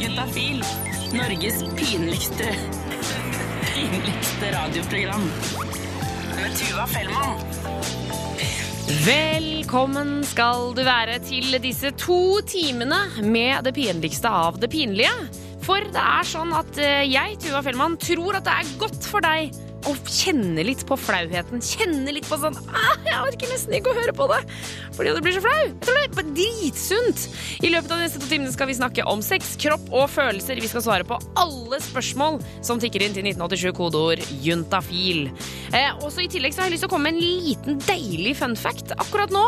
Juntafil. Norges pinligste pinligste radioprogram. Med Tuva Fellmann. Velkommen skal du være til disse to timene med det pinligste av det pinlige. For det er sånn at eh, jeg, Tuva Fellmann, tror at det er godt for deg å kjenne litt på flauheten. Kjenne litt på sånn ah, Jeg orker nesten ikke å høre på det, fordi det blir så flau. Dritsunt. I løpet av de neste to timene skal vi snakke om sex, kropp og følelser. Vi skal svare på alle spørsmål som tikker inn til 1987, kodeord juntafil. Eh, også I tillegg så har jeg lyst til å komme med en liten deilig fun fact akkurat nå.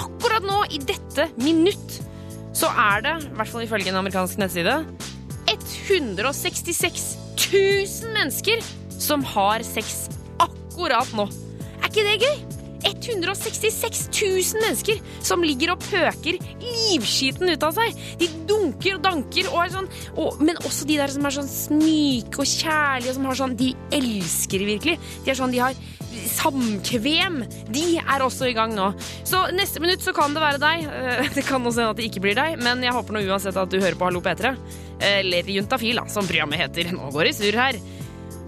Akkurat nå, i dette minutt, så er det, i hvert fall ifølge en amerikansk nettside, 166 000 mennesker som har sex akkurat nå. Er ikke det gøy? 166 000 mennesker som ligger og pøker livskiten ut av seg. De dunker og danker, og sånn, og, men også de der som er sånn myke og kjærlige, og som har sånn, de elsker virkelig. De er sånn, de har samkvem. De er også i gang nå. Så neste minutt så kan det være deg. Eh, Det kan også hende at det ikke blir deg, men jeg håper nå uansett at du hører på Hallo P3. Eller Juntafil, som programmet heter. Nå går det surr her.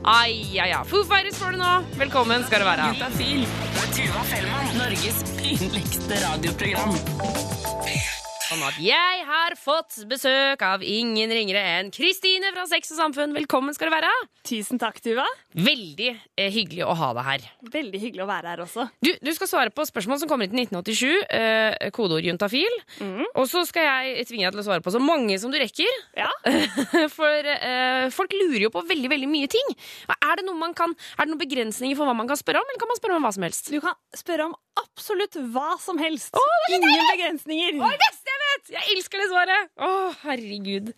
Ai, ai, ai. Foo Fighters får du nå. Velkommen skal du være. Juntafil. Tuva Fellmann. Norges pinligste radioprogram. Sånn at jeg har fått besøk av ingen ringere enn Kristine fra Sex og Samfunn. Velkommen skal du være. Tusen takk, Tuva. Veldig eh, hyggelig å ha deg her. Veldig hyggelig å være her også. Du, du skal svare på spørsmål som kommer inn til 1987. Eh, kodeord juntafil. Og så skal jeg tvinge deg til å svare på så mange som du rekker. Ja. For eh, folk lurer jo på veldig veldig mye ting. Er det, noe man kan, er det noen begrensninger for hva man kan spørre om, eller kan man spørre om hva som helst? Du kan spørre om absolutt hva som helst. Å, det så Ingen begrensninger. Åh, det beste jeg elsker det svaret! Å, herregud.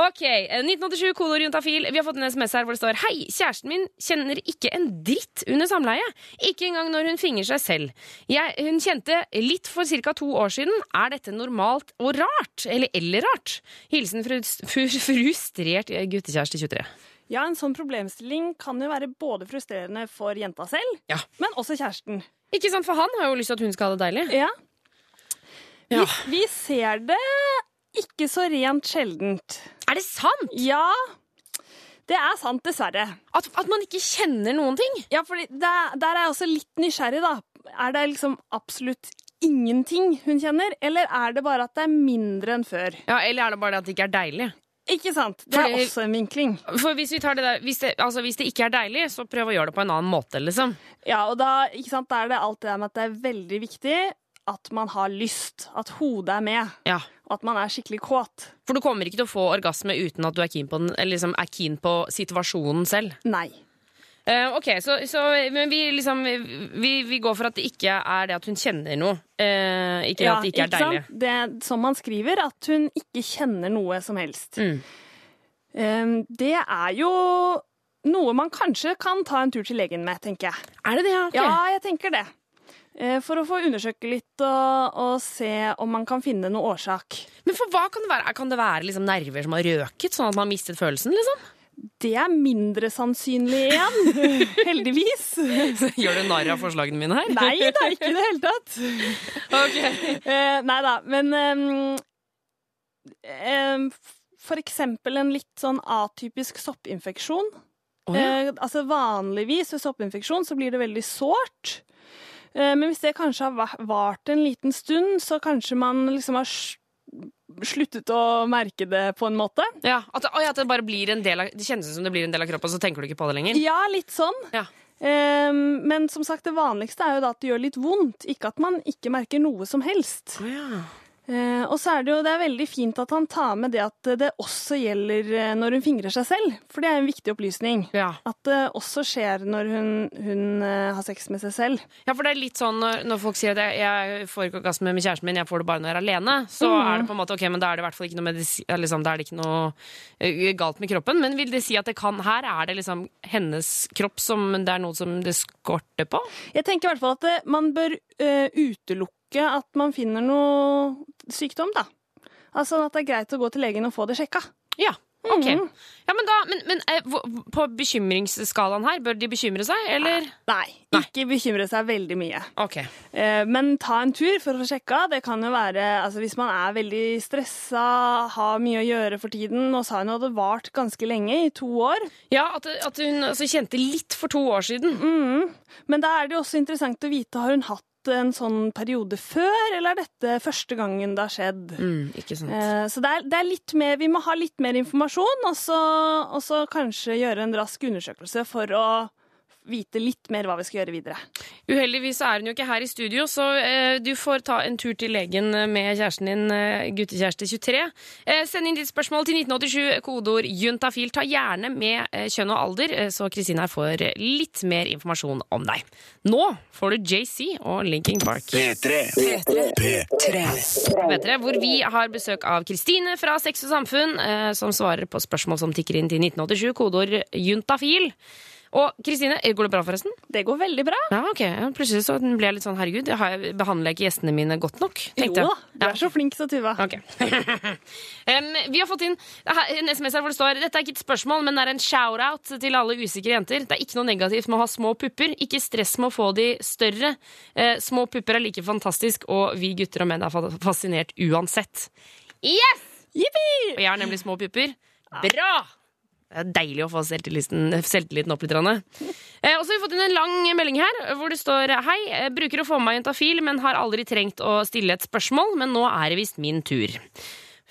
Ok, eh, 1987, kolor juntafil. Vi har fått en SMS her hvor det står Hei, kjæresten min kjenner ikke en dritt under samleie. Ikke engang når hun finger seg selv. Jeg, hun kjente litt for ca. to år siden. Er dette normalt og rart? Eller, eller rart? Hilsen frus, frustrert guttekjæreste 23. Ja, en sånn problemstilling kan jo være både frustrerende for jenta selv, Ja. men også kjæresten. Ikke sant, for han har jo lyst til at hun skal ha det deilig. Ja. Vi, Ja. vi ser det ikke så rent sjeldent. Er det sant? Ja, det er sant, dessverre. At, at man ikke kjenner noen ting? Ja, for der, der er jeg også litt nysgjerrig, da. Er det liksom absolutt ingenting hun kjenner, eller er det bare at det er mindre enn før? Ja, Eller er det bare det at det ikke er deilig? Ikke sant? Det er Fordi- også en vinkling. For hvis vi tar det der hvis det, altså hvis det ikke er deilig, så prøv å gjøre det på en annen måte, liksom. Ja, og da, ikke sant, da er det alt det der med at det er veldig viktig at man har lyst, at hodet er med, Ja. og at man er skikkelig kåt. For du kommer ikke til å få orgasme uten at du er keen på, den, eller liksom er keen på situasjonen selv. Nei. Uh, ok, så, så men vi liksom vi, vi går for at det ikke er det at hun kjenner noe. Uh, ikke at det ikke er deilig. sant? Det som man skriver, at hun ikke kjenner noe som helst. Mm. Um, det er jo noe man kanskje kan ta en tur til legen med, tenker jeg. Er det det? Okay. Ja, jeg tenker det. Eh, For å få undersøke litt og, og se om man kan finne noe årsak. Men for hva kan det være? Kan det være liksom nerver som har røket, sånn at man har mistet følelsen? liksom? Det er mindre sannsynlig igjen, heldigvis. Så Gjør du narr av forslagene mine her? Nei da, ikke i det hele tatt. Ok. Eh, nei da, men ehm, For eksempel en litt sånn atypisk soppinfeksjon. Oh, ja. eh, altså Vanligvis ved soppinfeksjon så blir det veldig sårt. Eh, men hvis det kanskje har va- vart en liten stund, så kanskje man liksom har sluttet å merke det på en måte. Ja, at, oi, at det bare blir en del av Det kjennes ut som det blir en del av kroppen, så tenker du ikke på det lenger? Ja, litt sånn. Ja. Um, men som sagt, det vanligste er jo da at det gjør litt vondt, ikke at man ikke merker noe som helst. Oh, ja. Eh, og så er det jo det er veldig fint at han tar med det at det også gjelder eh, når hun fingrer seg selv, for det er en viktig opplysning. Ja. At det også skjer når hun, hun eh, har sex med seg selv. ja, for det er litt sånn når, når folk sier at jeg, jeg får ikke orgasme med kjæresten min, jeg får det bare når jeg er alene, så mm. er det på en måte ok, men da er det i hvert fall ikke noe, liksom, da er det ikke noe eh, galt med kroppen. Men vil det si at det kan Her er det liksom hennes kropp som det er noe som det skorter på? Jeg tenker i hvert fall at det, man bør uh, utelukke at man finner noe sykdom, da. Altså at det er greit å gå til legen og få det sjekka. Ja. Ok. Ja, men da, men, men eh, på bekymringsskalaen her, bør de bekymre seg, eller? Nei, ikke bekymre seg veldig mye. Ok. Eh, Men ta en tur for å få sjekka. Det kan jo være altså Hvis man er veldig stressa, har mye å gjøre for tiden Nå sa hun hadde vart ganske lenge, i to år. Ja, at, at hun altså, kjente litt for to år siden. Mm. Men da er det jo også interessant å vite har hun hatt en sånn periode før, eller er dette første gangen det har skjedd? Mm, ikke sant. Eh, Så det er, det er litt mer, vi må ha litt mer informasjon, og så, og så kanskje gjøre en rask undersøkelse for å vite litt mer hva vi skal gjøre videre. Uheldigvis er hun jo ikke her i studio, så eh, du får ta en tur til legen med kjæresten din, eh, guttekjæreste 23. Eh, send inn ditt spørsmål til 1987, kodeord juntafil. Ta gjerne med eh, kjønn og alder, eh, så Kristina får litt mer informasjon om deg. Nå får du JC og Linking Park. P3. P3. Vet dere, hvor vi har besøk av Kristine fra Sex og Samfunn, eh, som svarer på spørsmål som tikker inn til 1987, kodeord juntafil. Og Kristine, går det bra forresten? Det går veldig bra. Ja, ok. Plutselig så ble jeg litt sånn herregud, jeg behandler jeg ikke gjestene mine godt nok? Jo tenkte da, jeg. du er så flink, så Tuva. Okay. um, vi har fått inn en SMS her hvor det står Dette er ikke et spørsmål, men det er en shout-out til alle usikre jenter. Det er ikke noe negativt med å ha små pupper. Ikke stress med å få de større. Uh, små pupper er like fantastisk, og vi gutter og menn er fascinert uansett. Yes! Jippi! Og jeg har nemlig små pupper. Bra! Det er deilig å få selvtilliten, opp litt. Eh, og så har vi fått inn en lang melding her hvor det står Hei, eh, bruker å få meg en tafil, men har aldri trengt å stille et spørsmål, men nå er det visst min tur.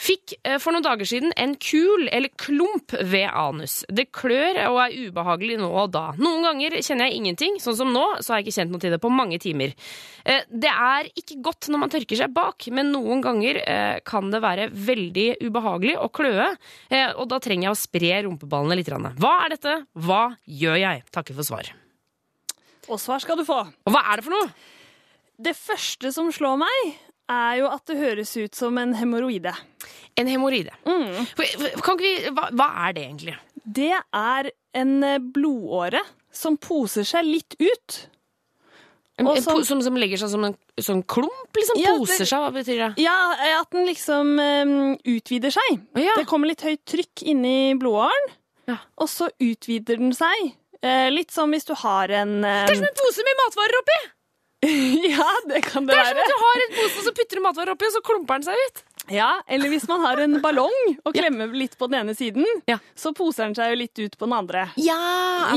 Fikk eh, for noen dager siden en kul eller klump ved anus. Det klør og er ubehagelig nå og da. Noen ganger kjenner jeg ingenting, sånn som nå, så har jeg ikke kjent noe til det på mange timer. Eh, Det er ikke godt når man tørker seg bak, men noen ganger eh, kan det være veldig ubehagelig å kløe, og da trenger jeg å spre rumpeballene litt. Hva er dette? Hva gjør jeg? Takker for svar. Og svar skal du få. Og hva er det for noe? Det første som slår meg, er jo at det høres ut som en hemoroide. En hemoroide. Mm. Kan ikke vi, hva, hva er det egentlig? Det er en eh, blodåre som poser seg litt ut. En, en, som- som, som legger seg som en sånn klump? liksom Ja, det- Poser seg? Hva betyr det? Ja, at den liksom um, utvider seg. Ja. Det kommer litt høyt trykk inni blodåren, Ja. og så utvider den seg. Eh, litt som hvis du har en eh, Det er som en pose med matvarer oppi! Ja, det kan det Det er som være. at du har en pose, og så putter du matvarer oppi, og så klumper den seg ut. Ja, Eller hvis man har en ballong og klemmer litt på den ene siden, Ja. så poser den seg jo litt ut på den andre. Ja,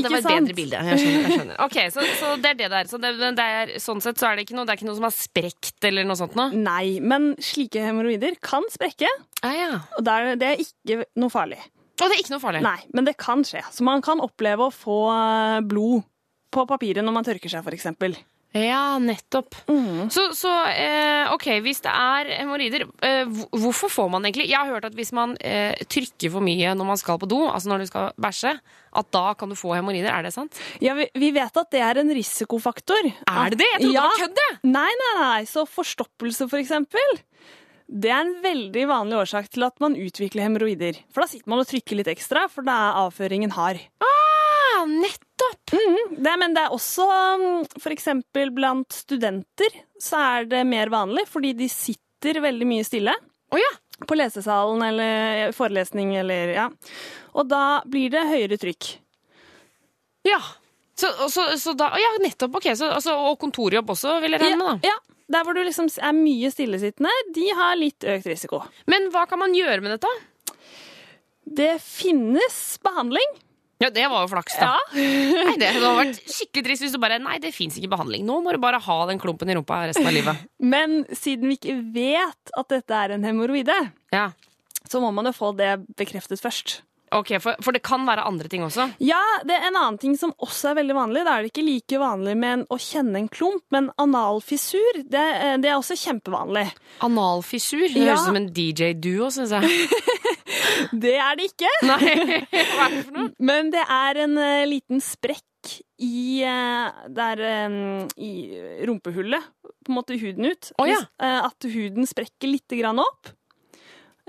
det var et sant? bedre bilde. Jeg skjønner. jeg skjønner. Ok, Så, så det er det der. Så det, det er, sånn sett så er det ikke noe, det er ikke noe som har sprekt eller noe sånt noe? Nei, men slike hemoroider kan sprekke, Ah, ja. og det er, det er ikke noe farlig. Og det er ikke noe farlig? Nei, men det kan skje. Så man kan oppleve å få eh, blod på papiret når man tørker seg, f.eks. Ja, nettopp. Så, så eh, ok, hvis det er hemoroider, eh, hvorfor får man egentlig Jeg har hørt at hvis man eh, trykker for mye når man skal på do, altså når du skal bæsje, at da kan du få hemoroider. Er det sant? Ja, vi, vi vet at det er en risikofaktor. Er det det? Jeg trodde ja. det var kødd, jeg! Nei, nei, nei. Så forstoppelse, for eksempel. Det er en veldig vanlig årsak til at man utvikler hemoroider. For da sitter man og trykker litt ekstra, for da er avføringen hard. Ah, nettopp! Det, men det er også f.eks. for eksempel blant studenter så er det mer vanlig, fordi de sitter veldig mye stille. Oh, ja. På lesesalen eller forelesning eller ja. Og da blir det høyere trykk. Ja. Så, så, så da, ja, nettopp. ok. Så, altså, og kontorjobb også, vil jeg regne med. da. Ja, Der hvor du liksom er mye stillesittende, de har litt økt risiko. Men hva kan man gjøre med dette? Det finnes behandling. Ja, Det var jo flaks, da. Nei, det hadde vært skikkelig trist hvis du bare Nei, det fins ikke behandling. Nå må du bare ha den klumpen i rumpa resten av livet. Men siden vi ikke vet at dette er en hemoroide, Ja, så må man jo få det bekreftet først. Ok, For, for det kan være andre ting også. Ja, det er en annen ting som også er veldig vanlig. Da er det ikke like vanlig med å kjenne en klump, men analfissur, det, eh, det er også kjempevanlig. Analfissur. Det Ja. høres ut som en DJ-duo, syns jeg. Det er det ikke, Nei, hva er det for noe? men det er en eh, liten sprekk i, eh, der, i rumpehullet, på en måte huden ut. Oh, ja. At huden sprekker litt grann opp.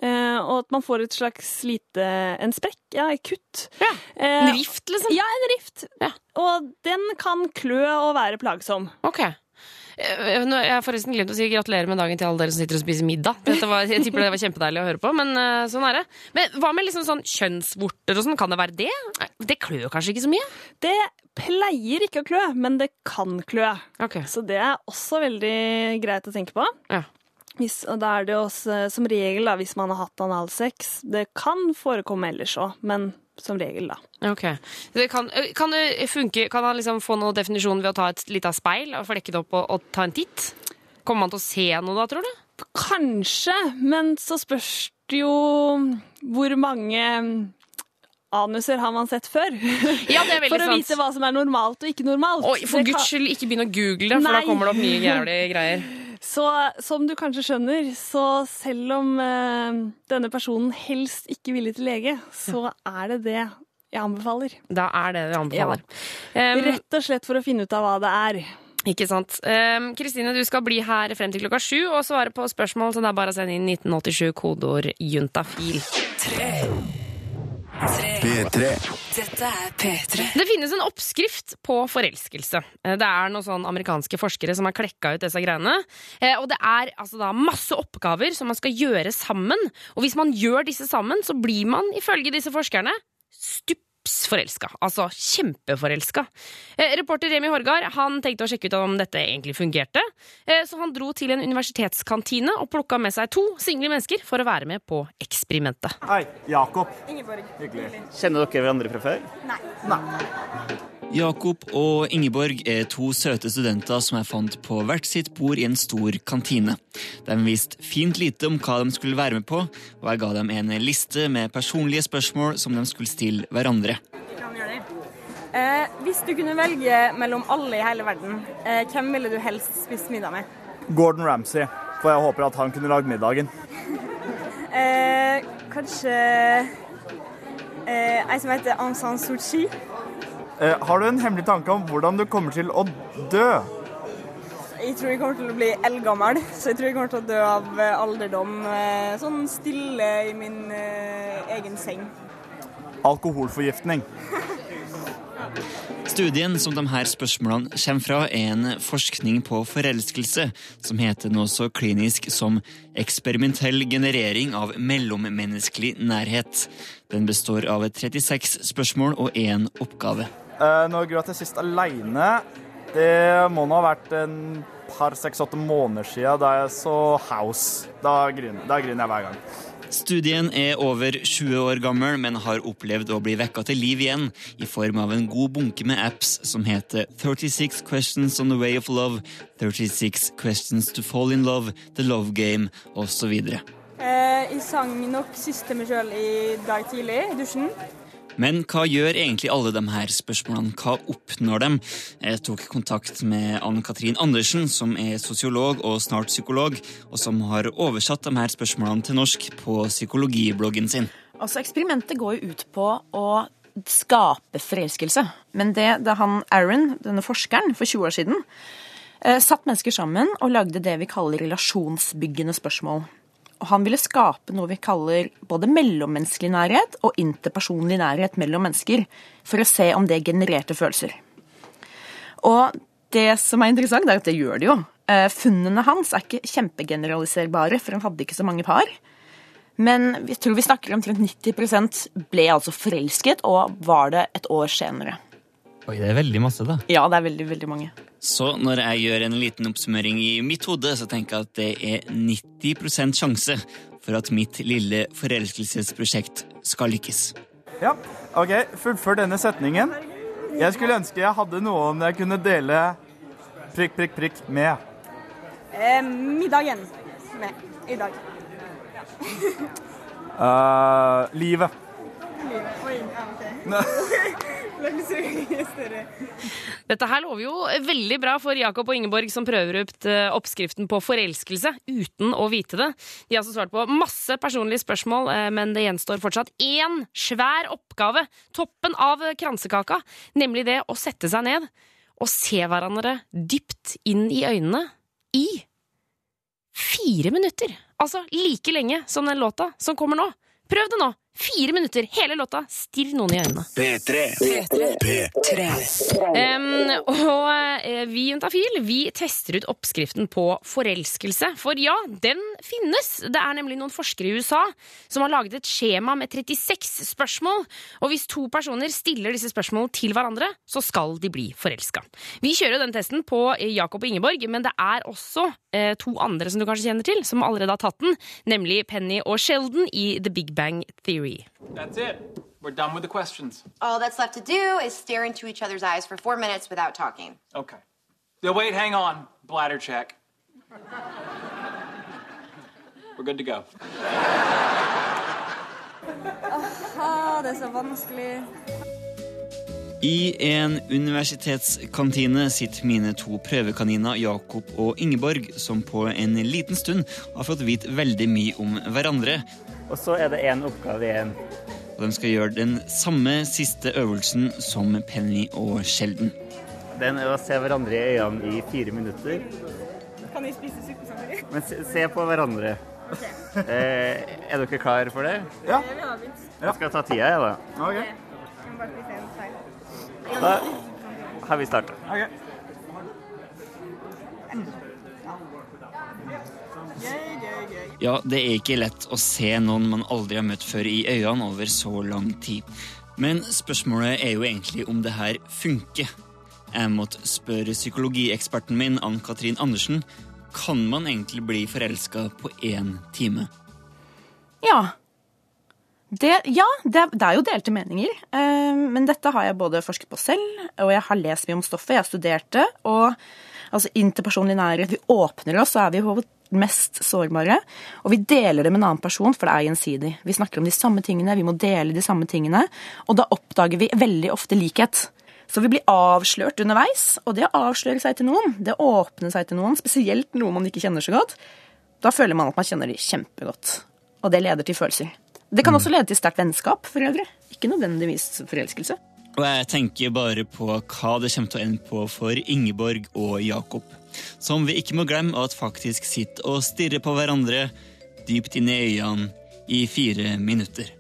Eh, og at man får et slags lite En sprekk, ja, et kutt. Ja, Eh, En rift, liksom? Ja, en rift. Ja. Og den kan klø og være plagsom. Ok. Eh, Jeg har forresten glemt å si gratulerer med dagen til alle dere som sitter og spiser middag. Var, jeg tipper det var kjempedeilig å høre på, men eh, sånn er det. Men hva med liksom sånn kjønnsvorter og sånn, kan det være det? Det klør kanskje ikke så mye? Det pleier ikke å klø, men det kan klø. Ok. Så det er også veldig greit å tenke på. Ja. Hvis, og da er det jo også, som regel, da, hvis man har hatt analsex Det kan forekomme ellers òg, men som regel, da. Ok. Det kan, kan det funke Kan han liksom få noen definisjon ved å ta et lite speil og flekke det opp og, og ta en titt? Kommer man til å se noe da, tror du? Kanskje, men så spørs det jo hvor mange anuser har man sett før. Ja, det er veldig For å vite hva som er normalt og ikke normalt. Oi, for guds skyld, ikke begynn å google det, for da kommer det opp mye jævlige greier. Så som du kanskje skjønner, så selv om eh, denne personen helst ikke ville til lege, så er det det jeg anbefaler. Da er det jeg anbefaler. Um, Rett og slett for å finne ut av hva det er. Ikke sant. Um, Kristine, du skal bli her frem til klokka sju og svare på spørsmål, så det er bare å sende inn 1987 kodeord juntafil. P3. Dette er P3. Det finnes en oppskrift på forelskelse. Eh, Det er noen sånn amerikanske forskere som har klekka ut disse greiene. Eh, Og det er altså da masse oppgaver som man skal gjøre sammen. Og hvis man gjør disse sammen, så blir man ifølge disse forskerne stupsforelska. Altså kjempeforelska. Eh, Reporter Remi Horgard han tenkte å sjekke ut om dette egentlig fungerte. Eh, Så han dro til en universitetskantine og plukka med seg to single mennesker for å være med på eksperimentet. Hei, Jakob. Hyggelig. Kjenner dere hverandre fra før? Jakob og Ingeborg er to søte studenter som er fant på hvert sitt bord i en stor kantine. De visste fint lite om hva de skulle være med på, og jeg ga dem en liste med personlige spørsmål som de skulle stille hverandre. Eh, hvis du kunne velge mellom alle i hele verden, eh, hvem ville du helst spist middag med? Gordon Ramsay. For jeg håper at han kunne lage middagen. Eh, kanskje eh, ei som heter Aung San Suu Kyi. Eh, har du en hemmelig tanke om hvordan du kommer til å dø? Jeg tror jeg kommer til å bli eldgammel, så jeg tror jeg kommer til å dø av eh, alderdom. Eh, sånn stille i min eh, egen seng. Alkoholforgiftning. Studien som de her spørsmålene kommer fra, er en forskning på forelskelse som heter noe så klinisk som eksperimentell generering av mellommenneskelig nærhet. Den består av 36 spørsmål og én oppgave. Eh, når gråt jeg sist aleine? Det må nå ha vært en par, seks, åtte måneder siden da jeg så House. Da griner, da griner jeg hver gang. Studien er over 20 år gammel, men har opplevd å bli vekka til liv igjen i form av en god bunke med apps som heter 36 Questions on the Way of Love, 36 Questions to Fall in Love, The Love Game osv. Eh, jeg sang nok siste meg sjøl i dag tidlig i dusjen. Men hva gjør egentlig alle de her spørsmålene? Hva oppnår dem? Jeg tok kontakt med Ann-Katrin Andersen, som er sosiolog og snart psykolog, og som har oversatt de her spørsmålene til norsk på psykologibloggen sin. Altså, Eksperimentet går jo ut på å skape forelskelse. Men det, da han Aaron, denne forskeren, for 20 år siden, eh, satt mennesker sammen og lagde det vi kaller relasjonsbyggende spørsmål. Og han ville skape noe vi kaller både mellommenneskelig nærhet og interpersonlig nærhet mellom mennesker, for å se om det genererte følelser. Og det som er interessant, er at det gjør det jo. Eh, Funnene hans er ikke kjempegeneraliserbare, for han hadde ikke så mange par. Men jeg tror vi snakker omtrent 90% ble altså forelsket, og var det et år senere. Oi, det er veldig masse, da. Ja, det er veldig, veldig mange. Så når jeg gjør en liten oppsummering i mitt hode, så tenker jeg at det er 90% sjanse for at mitt lille forelskelsesprosjekt skal lykkes. Ja, OK. Fullfør denne setningen. Jeg skulle ønske jeg hadde noen jeg kunne dele prikk, prikk, prikk med. Eh, middagen med i dag. uh, livet. Dette her lover jo veldig bra for Jakob og Ingeborg som prøver ut eh, oppskriften på forelskelse uten å vite det. De har altså svart på masse personlige spørsmål, eh, men det gjenstår fortsatt én svær oppgave. Toppen av kransekaka. Nemlig det å sette seg ned og se hverandre dypt inn i øynene i fire minutter. Altså like lenge som den låta som kommer nå. Prøv det nå! Fire minutter, hele låta. Stirr noen i øynene. P3. P3. P3. Um, og uh, vi i Juntafil vi tester ut oppskriften på forelskelse. For ja, den finnes. Det er nemlig noen forskere i USA som har laget et skjema med 36 spørsmål. Og hvis to personer stiller disse spørsmålene til hverandre, så skal de bli forelska. Vi kjører den testen på eh, Jakob og Ingeborg, men det er også uh, to andre som du kanskje kjenner til, som allerede har tatt den, nemlig Penny og Sheldon i The Big Bang Theory. That's it. We're done with the questions. All that's left to do is stare into each other's eyes for four minutes without talking. Okay. No, wait, hang on. Bladder check. We're good to go. Ah, det er så vanskelig. I en universitetskantine sitter mine to prøvekaniner Jakob og Ingeborg, som på en liten stund har fått vite veldig mye om hverandre. Og så er det én oppgave igjen. Og de skal gjøre den samme siste øvelsen som Penny og Sheldon. Den er å se hverandre i øynene i fire minutter. Kan vi spise suppe samtidig? Men se, se på hverandre. Eh, er dere klare for det? Ja. Jeg skal ta tida, jeg, da. OK. Jeg må bare spise en feil. Da har vi starta. ok. Ja, det er ikke lett å se noen man aldri har møtt før i øynene over så lang tid. Men spørsmålet er jo egentlig om det her funker. Jeg måtte spørre psykologieksperten min, Ann-Katrin Andersen, kan man egentlig bli forelska på én time? Ja. Det, ja, det, det er jo delte meninger. Eh, men dette har jeg både forsket på selv, og jeg har lest mye om stoffet. Jeg har studert det. Og altså interpersonlig nærhet Vi åpner oss, så er vi mest sårbare. Og vi deler det med en annen person, for det er gjensidig. Vi snakker om de samme tingene, vi må dele de samme tingene. Og da oppdager vi veldig ofte likhet. Så vi blir avslørt underveis, og det å avsløre seg til noen, det å åpne seg til noen, spesielt noen man ikke kjenner så godt, da føler man at man kjenner de kjempegodt. Og det leder til følelser. Det kan også lede til sterkt vennskap, for øvrig. Ikke nødvendigvis forelskelse. Og jeg tenker bare på hva det kommer til å ende på for Ingeborg og Jakob. Som vi ikke må glemme at faktisk sitter og stirrer på hverandre dypt inn i øynene i fire minutter.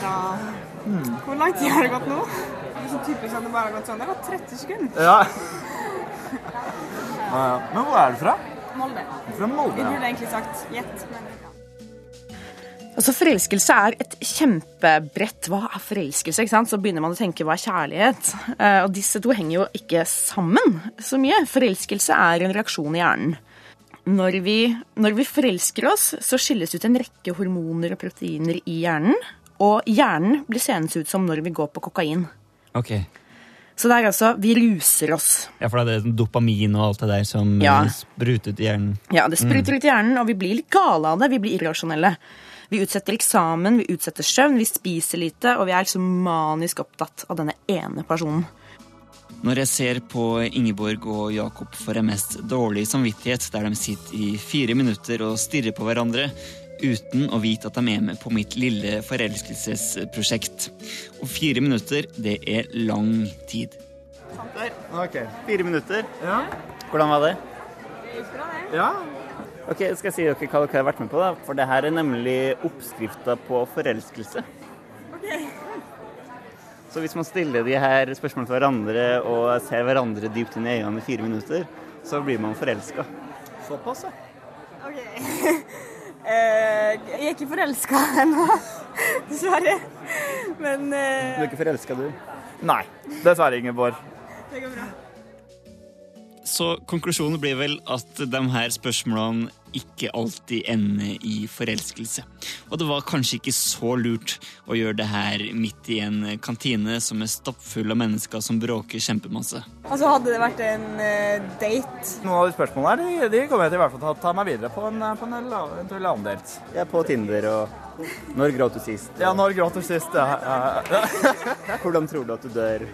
Er. Hvor lang tid har det gått nå? Det er så typisk at det bare har gått sånn. Det har gått 30 sekunder. Ja. ja, ja. Men hvor er du fra? Molde. Fra Molde. Vi burde egentlig sagt gjett, men ja. Altså Forelskelse er et kjempebrett. Hva er forelskelse? ikke sant? Så begynner man å tenke hva er kjærlighet? Eh, Og disse to henger jo ikke sammen så mye. Forelskelse er en reaksjon i hjernen. Når vi, når vi forelsker oss, så skilles ut en rekke hormoner og proteiner i hjernen. Og hjernen blir seende ut som når vi går på kokain. Ok. Så det er altså Vi ruser oss. Ja, for det er dopamin og alt det der som Ja. spruter ut i hjernen. Ja, det spruter ut i hjernen, og vi blir litt gale av det. Vi blir irrasjonelle. Vi utsetter eksamen, vi utsetter søvn, vi spiser lite, og vi er liksom manisk opptatt av denne ene personen. Når jeg ser på Ingeborg og Jakob, får jeg mest dårlig samvittighet der de sitter i fire minutter og stirrer på hverandre uten å vite at de er med på mitt lille forelskelsesprosjekt. Og fire minutter, det er lang tid. Ok, Fire minutter. Ja. Hvordan var det? ja. Ok, Skal jeg si dere hva dere har vært med på? da? For det her er nemlig oppskrifta på forelskelse. Så hvis man stiller de her spørsmålene til hverandre og ser hverandre dypt inn i øynene i fire minutter, så blir man forelska. Såpass, ja. OK. Eh, jeg er ikke forelska ennå, dessverre. Men Du eh, er ikke forelska, du? Nei. Dessverre, Ingeborg. det går bra. Så konklusjonen blir vel at de her spørsmålene ikke alltid ende i forelskelse. Og det var kanskje ikke så lurt å gjøre det her midt i en kantine som er stappfull av mennesker som bråker kjempemasse. Altså, hadde det vært en uh, date Noen av de spørsmålene her, de, de kommer jeg til i hvert fall til å ta meg videre på en, på en eventuell annen date. Jeg er på Tinder og Når gråt du sist? Ja, når gråt du sist? Ja, ja, ja. Hvordan tror du at du dør?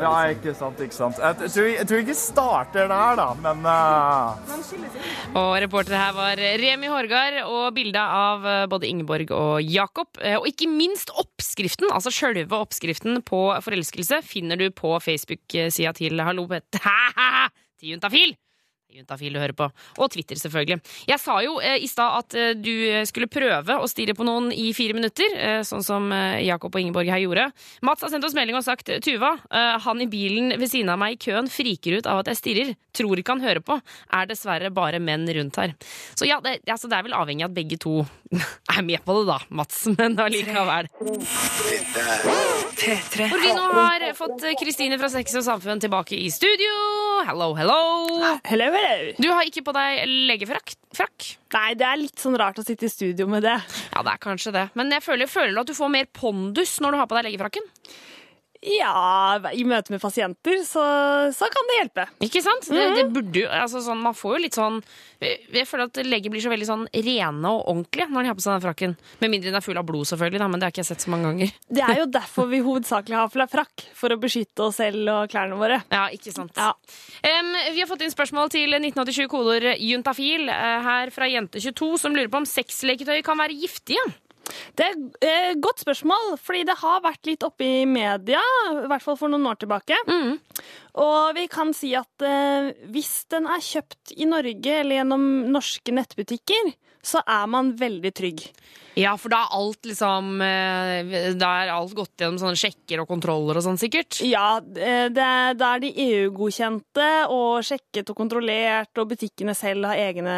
Ja, ikke sant, ikke sant. Jeg, tror, jeg tror ikke starter der, da, men uh... Og reporter her var Remi Hårgard, og bildet av eh, både Ingeborg og Jakob. Eh, Og ikke minst oppskriften, altså sjølve oppskriften på forelskelse, finner du på Facebook-sida til Hallo Pet... til Juntafil! Du hører på. Og Twitter, selvfølgelig. Jeg sa jo eh, i stad at eh, du skulle prøve å stirre på noen i fire minutter, eh, sånn som eh, Jakob og Ingeborg her gjorde. Mats har sendt oss melding og sagt Tuva, eh, han i bilen ved siden av meg i køen friker ut av at jeg stirrer. Tror ikke han hører på. Er dessverre bare menn rundt her. Så ja, det, altså, det er vel avhengig av at begge to er med på det, da, Mats. Men allikevel. Hvor vi nå har fått Kristine fra Sex og Samfunn tilbake i studio. Hello, hello. Hello, hello. Du har ikke på deg legefrakk? Frakk? Nei, det er litt sånn rart å sitte i studio med det. Ja, det er kanskje det. Men jeg føler, føler du at du får mer pondus når du har på deg legefrakken? Ja, i møte med pasienter så, så kan det hjelpe. Ikke sant? Det, det burde jo, altså sånn, Man får jo litt sånn Jeg føler at leger blir så veldig sånn rene og ordentlige når de har på seg den frakken. Med mindre den er full av blod, selvfølgelig, da, men det har ikke jeg sett så mange ganger. Det er jo derfor vi hovedsakelig har frakk. For å beskytte oss selv og klærne våre. Ja, ikke sant. Em, vi har fått inn spørsmål til 1987 koder juntafil eh, her fra Jente22, som lurer på om sexleketøy kan være giftige. Det er et eh, godt spørsmål, fordi det har vært litt oppe i media, i hvert fall for noen år tilbake. Og vi kan si at eh, hvis den er kjøpt i Norge eller gjennom norske nettbutikker, så er man veldig trygg. Ja, for da er alt liksom eh, Da er alt gått gjennom sånne sjekker og kontroller og sånn, sikkert. Ja, eh, det er, da er de EU-godkjente og sjekket og kontrollert, og butikkene selv har egne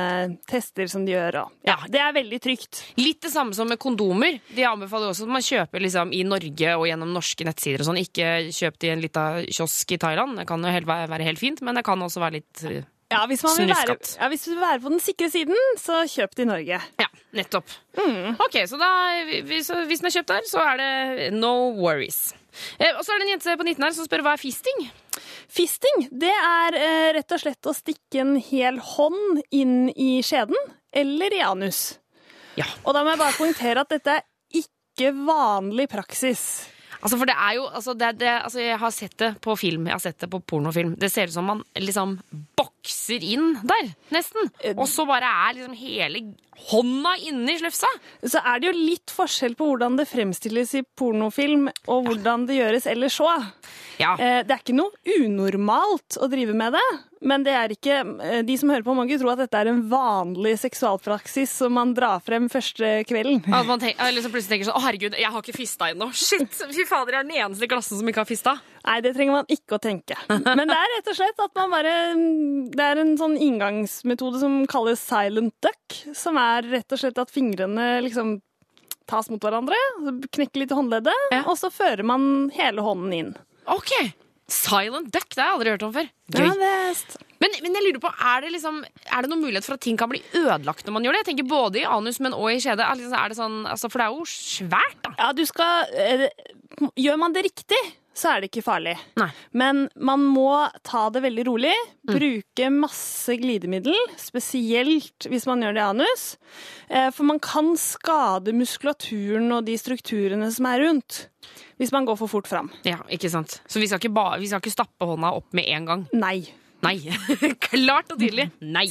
tester som de gjør. Og, ja, det er veldig trygt. Litt det samme som med kondomer. De anbefaler også at man kjøper liksom i Norge og gjennom norske nettsider og sånn. Ikke kjøp det i en lita kiosk i Thailand. Det kan jo være helt fint, men det kan også være litt eh, Ja, hvis, man vil være, ja, hvis du vil være på den sikre siden, så kjøp det i Norge. Ja, nettopp. Ok, så da, hvis, hvis den er kjøpt der, så er det no worries. Eh, og så er det en jente på 19 her som spør hva er fisting? Fisting, det er eh, rett og slett å stikke en hel hånd inn i skjeden eller i anus. Ja. Og da må jeg bare poengtere at dette er ikke vanlig praksis. Altså, for det er jo altså, det, det, altså, Jeg har sett det på film, jeg har sett det på pornofilm. Det ser ut som man liksom bokser inn der, nesten. Og så bare er liksom hele hånda inni slufsa. Så er det jo litt forskjell på hvordan det fremstilles i pornofilm, og hvordan det gjøres ellers òg. Ja. Eh, Det er ikke noe unormalt å drive med det, men det er ikke eh, De som hører på, må ikke tro at dette er en vanlig seksualpraksis som man drar frem første kvelden. At man tenker, eller så plutselig tenker sånn Å, herregud, jeg har ikke fista ennå. Shit! Fy fader, jeg er den eneste i klassen som ikke har fista. Nei, det trenger man ikke å tenke. Men det er rett og slett at man bare Det er en sånn inngangsmetode som kalles silent duck, som er rett og slett at fingrene liksom tas mot hverandre, knekker litt i håndleddet, og så fører man hele hånden inn. Ok. Silent duck, det har jeg aldri hørt om før. Gøy. Men, men jeg lurer på, er det, liksom, er det noen mulighet for at ting kan bli ødelagt når man gjør det? Jeg tenker Både i anus, men også i skjede. Er liksom- er det sånn, altså, for det er jo svært, da. Ja, du skal eh, Gjør man det riktig, så er det ikke farlig. Men man må ta det veldig rolig. Bruke masse glidemiddel, spesielt hvis man gjør det i anus. Eh, For man kan skade muskulaturen og de strukturene som er rundt, hvis man går for fort fram. Ja, ikke sant? Så vi skal ikke, ba, vi skal ikke stappe hånda opp med en gang? Nei. Nei. Klart og tydelig. Nei.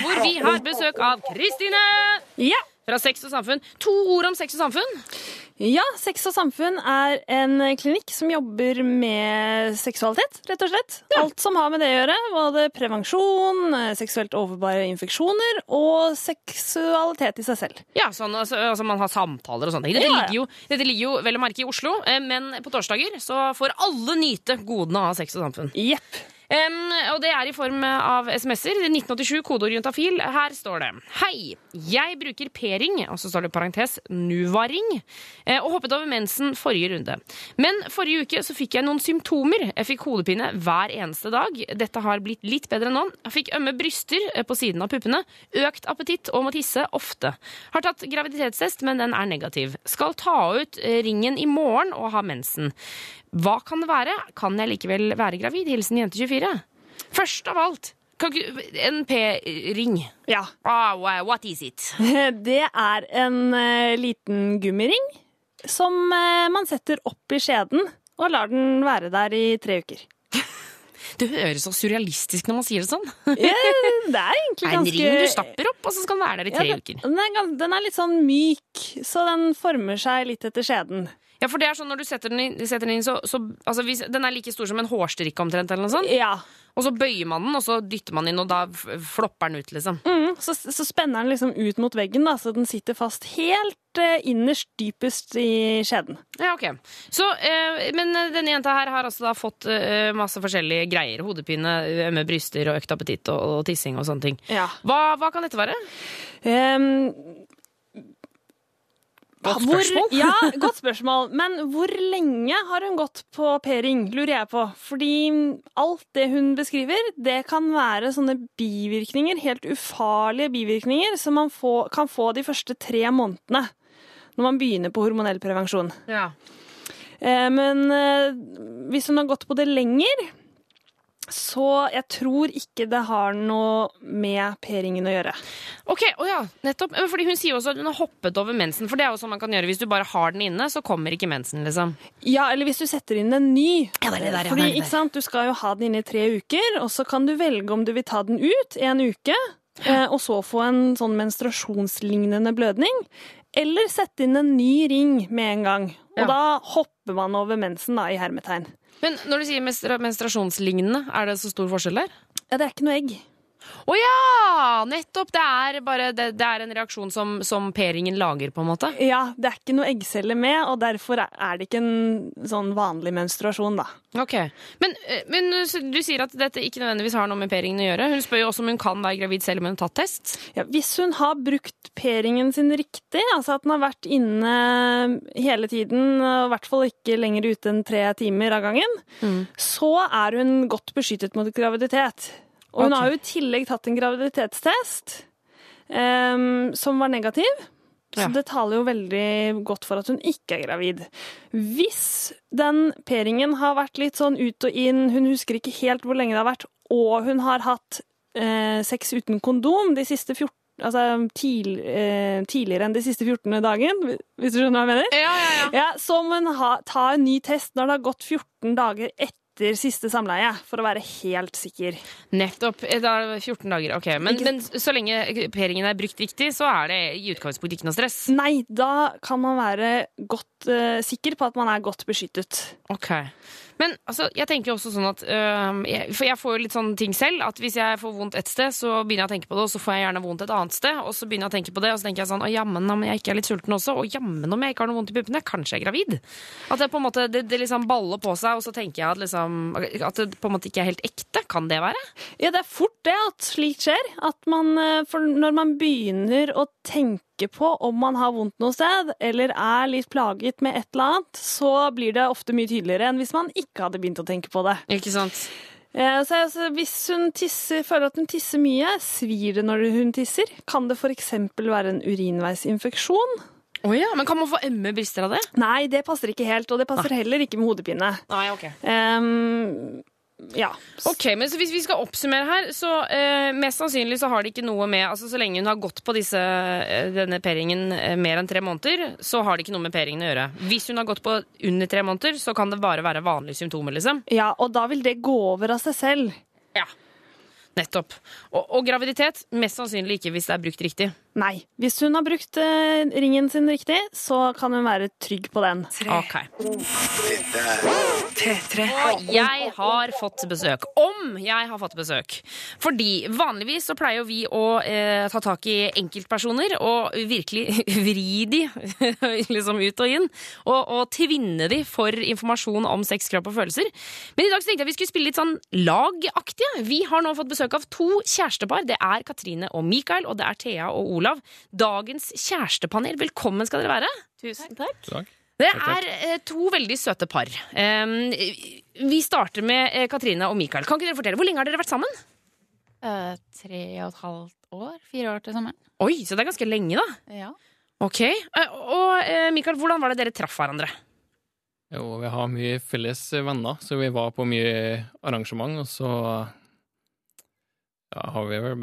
Hvor vi har besøk av Kristine Ja. Fra Sex og Samfunn. To ord om Sex og Samfunn. Ja, Sex og samfunn er en klinikk som jobber med seksualitet, rett og slett. Alt som har med det å gjøre. Både prevensjon, seksuelt overbare infeksjoner og seksualitet i seg selv. Ja, sånn, altså, altså Man har samtaler og sånne ting. Dette, Ja, ja. ligger jo, dette ligger jo vel å merke i Oslo, eh, men på torsdager så får alle nyte godene av Sex og Samfunn. Jepp. Em, og det er i form av SMS-er. 1987, kodeord juntafil. Her står det Hei, jeg bruker p-ring, og så står det parentes Nuvaring, eh, og hoppet over mensen forrige runde. Men forrige uke så fikk jeg noen symptomer. Jeg fikk hodepine hver eneste dag. Dette har blitt litt bedre nå. Jeg fikk ømme bryster eh, på siden av puppene, økt appetitt og må tisse ofte. Har tatt graviditetstest, men den er negativ. Skal ta ut eh, ringen i morgen og ha mensen. Hva kan det være? Kan jeg likevel være gravid? Hilsen jente24. Først av alt, en p-ring. Ja. Oh, what is it? Det er en uh, liten gummiring som uh, man setter opp i skjeden og lar den være der i tre uker. Det høres så surrealistisk når man sier det sånn. Ja, det er egentlig ganske... En ring du stapper opp, og så skal den være der i tre Ja, uker. Den er, den er litt sånn myk, så den former seg litt etter skjeden. Ja, for det er sånn når du setter den inn, setter den inn så, så altså hvis, Den er like stor som en hårstrikke omtrent, eller noe sånt? Ja. Og så bøyer man den, og så dytter man inn, og da flopper den ut, liksom. Mm, så, så spenner den liksom ut mot veggen, da, så den sitter fast helt eh, innerst, dypest i skjeden. Ja, ok. Så, eh, men eh, denne jenta her har altså da fått eh, masse forskjellige greier. Hodepine, ømme bryster og økt appetitt og, og tissing og sånne ting. Ja. Hva, hva kan dette være? Ehm, Godt hvor- spørsmål. ja, godt spørsmål. Men hvor lenge har hun gått på P-ring, lurer jeg på. Fordi alt det hun beskriver, det kan være sånne bivirkninger, helt ufarlige bivirkninger, som man få, kan få de første tre månedene når man begynner på hormonell prevensjon. Ja. Eh, Men eh, hvis hun har gått på det lenger, så jeg tror ikke det har noe med P-ringen å gjøre. Ok, oh ja, nettopp. Fordi Hun sier også at hun har hoppet over mensen. For det er jo sånn man kan gjøre Hvis du bare har den inne, så kommer ikke mensen. liksom. Ja, eller hvis du setter inn en ny. Ja, det er det der, Fordi, ikke sant, Du skal jo ha den inne i tre uker, og så kan du velge om du vil ta den ut en uke, eh, og så få en sånn menstruasjonslignende blødning. Eller sette inn en ny ring med en gang. Og Ja. da hopper man over mensen, da, i hermetegn. Men når du sier menstruasjonslignende, er det så stor forskjell der? Ja, det er ikke noe egg. Å ja! Nettopp! Det er bare det, det er en reaksjon som, som P-ringen lager, på en måte. Ja, det er ikke noe eggceller med, og derfor er det ikke en sånn vanlig menstruasjon, da. Ok, Men, eh, men du sier at dette ikke nødvendigvis har noe med P-ringen å gjøre. Hun spør jo også om hun kan være gravid selv om hun har tatt test. Ja, hvis hun har brukt P-ringen sin riktig, altså at den har vært inne hele tiden, og i hvert fall ikke lenger ute enn tre timer av gangen, så er hun godt beskyttet mot graviditet. Og hun okay. har jo i tillegg tatt en graviditetstest um, som var negativ. Så Ja. det taler jo veldig godt for at hun ikke er gravid. Hvis den P-ringen har vært litt sånn ut og inn, hun husker ikke helt hvor lenge det har vært, og hun har hatt eh, sex uten kondom de siste 14 Altså tidl, eh, tidligere enn de siste 14 dagen, hvis du skjønner hva jeg mener? Ja, ja, ja. Ja, så må hun ha, ta en ny test når det har gått 14 dager etter siste samleie, for å være helt sikker. Nettopp. Eh, Da er det 14 dager. ok. Men, men så lenge P-ringen er brukt riktig, så er det i utgangspunktet ikke noe stress. Nei, da kan man være godt uh, sikker på at man er godt beskyttet. Ok. Men altså, jeg tenker jo også sånn at øh, jeg, For jeg får jo litt sånne ting selv. At hvis jeg får vondt et sted, så begynner jeg å tenke på det, og så får jeg gjerne vondt et annet sted. Og så begynner jeg å tenke på det, og så tenker jeg sånn Å jammen om jeg ikke er litt sulten også. Og jammen om jeg ikke har noe vondt i puppene. Kanskje jeg er gravid. At det på en måte det, det liksom baller på seg, og så tenker jeg at liksom At det på en måte ikke er helt ekte. Kan det være? Ja, det er fort det at slikt skjer. At man, eh, for når man begynner å tenke på om man har vondt noe sted, eller er litt plaget med et eller annet, så blir det ofte mye tydeligere enn hvis man ikke hadde begynt å tenke på det. Ikke sant? Eh, Så altså, hvis hun tisser, føler at hun tisser mye, svir det når hun tisser? Kan det f.eks. være en urinveisinfeksjon? Oh ja, Men kan man få emme brister av det? Nei, det passer ikke helt, og det passer heller ikke med hodepine. Nei, ok. Ehm, ja. Ok, men så Hvis vi skal oppsummere her, så eh, mest sannsynlig så har det ikke noe med altså Så lenge hun har gått på disse, eh, denne P-ringen eh, mer enn tre måneder, så har det ikke noe med P-ringen å gjøre. Hvis hun har gått på under tre måneder, så kan det bare være vanlige symptomer. liksom. ja, og da vil det gå over av seg selv. Ja, nettopp. Og, og graviditet mest sannsynlig ikke hvis det er brukt riktig. Nei. Hvis hun har brukt eh, ringen sin riktig, så kan hun være trygg på den. Ok. Jeg har fått besøk. Om jeg har fått besøk. Fordi vanligvis så pleier jo vi å eh, ta tak i enkeltpersoner og virkelig vri de liksom ut og inn. Og, og tvinne de for informasjon om sex, kropp og følelser. Men i dag så tenkte jeg vi skulle spille litt sånn lagaktige. Vi har nå fått besøk av to kjærestepar. Det er Katrine og Mikael, og det er Thea og Olav. Dagens kjærestepanel. Velkommen skal dere være. Tusen takk. Det er eh, to veldig søte par. Um, vi starter med eh, Katrine og Mikael. Kan ikke dere fortelle, Hvor lenge har dere vært sammen? Uh, tre og et halvt år. Fire år til sommeren. Oi, Så det er ganske lenge, da. Ja. Ok, Uh, Og uh, Mikael, hvordan var det dere traff hverandre? Jo, vi har mye felles venner, så vi var på mye arrangement, og så ja, har vi vel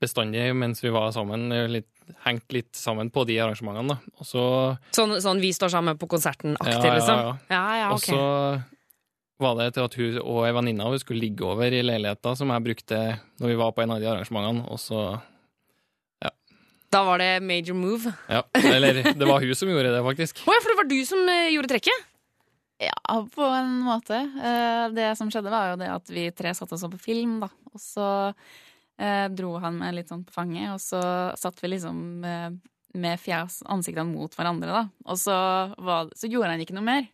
bestandig, mens vi var sammen, litt, hengt litt sammen på de arrangementene, da. Og så Sånn, sånn vi står sammen på konserten-aktig, Ja, ja, liksom? ja. Ja, ja, Og så var det til at hun og ei venninne av henne skulle ligge over i leiligheta som jeg brukte når vi var på en av de arrangementene, og så Da var det major move. Ja. Eller det var hun som gjorde det, faktisk. Å ja, for det var du som eh, gjorde trekket? Ja, på en måte. Eh, Det som skjedde, var jo det at vi tre satt oss opp på film, da. Og så dro han meg litt sånn på fanget, og så satt vi liksom eh, med fjes, ansiktene mot hverandre, da. Og så, var, så gjorde han ikke noe mer.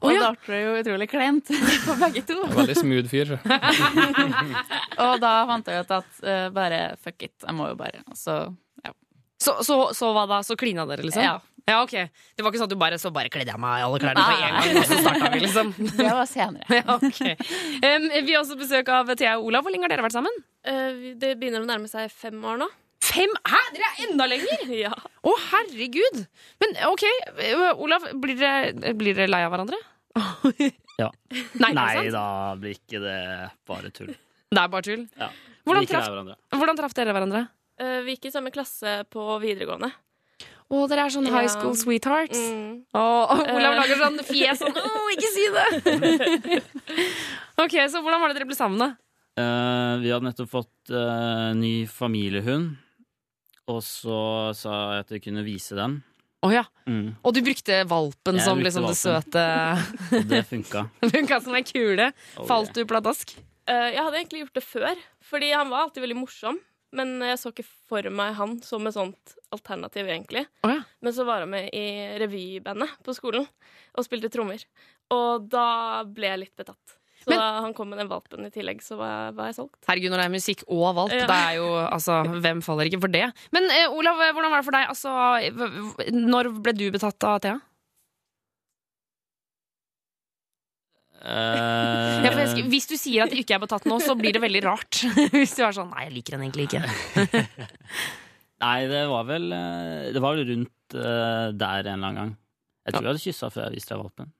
Og oh, ja. da ble det jo utrolig kleint for begge to. Veldig smooth fyr. og da fant jeg ut at eh, bare fuck it, jeg må jo bare. Og så, ja. Så, så, så hva da? Så klina dere, liksom? Ja. Ja, ok. Det var ikke sånn at du bare så bare kledde jeg meg i alle klærne på en gang, og så starta vi, liksom? Det var senere. Ja, ok. Um, vi har også besøk av Thea og Olav. Hvor lenge har dere vært sammen? Eh, det begynner å nærme seg fem år nå. Fem? Hæ? Dere er enda lenger? ja. Å, herregud! Men ok, eh, Olav, blir dere, blir dere lei av hverandre? Ja. Nei, Nei da blir ikke det bare tull. Det er bare tull. Ja. Hvordan traf, hvordan traff dere hverandre? Eh, vi gikk i samme klasse på videregående. Å, dere er sånn high school sweethearts. Mm. Oh, oh, Olav lager sånn fjes sånn Å, ikke si det! ok, så hvordan var det dere ble sammen, da? Eh, vi hadde nettopp fått uh, ny familiehund, og så sa jeg at jeg kunne vise den. Å ja. Mm. Og du brukte valpen Jeg som brukte liksom det søte Og det funka. Funka som ei kule. Oh, Falt du pladask? Uh, jeg hadde egentlig gjort det før, fordi han var alltid veldig morsom. Men jeg så ikke for meg han som et sånt alternativ, egentlig. Oh, ja. Men så var han med i revybandet på skolen og spilte trommer. Og da ble jeg litt betatt. Så Men- da han kom med den valpen i tillegg, så var jeg, var jeg solgt. Herregud, når det er musikk og valp, Ja. det er jo altså Hvem faller ikke for det? Men eh, Olav, hvordan var det for deg? Altså, når ble du betatt av Thea? Uh... Ja, for jeg, hvis du sier at du ikke er betatt nå, så blir det veldig rart. hvis du er sånn Nei, jeg liker henne egentlig ikke. Nei, det var vel eh, Det var vel rundt uh, der en eller annen gang. Jeg tror jeg hadde kyssa før jeg viste deg valpen.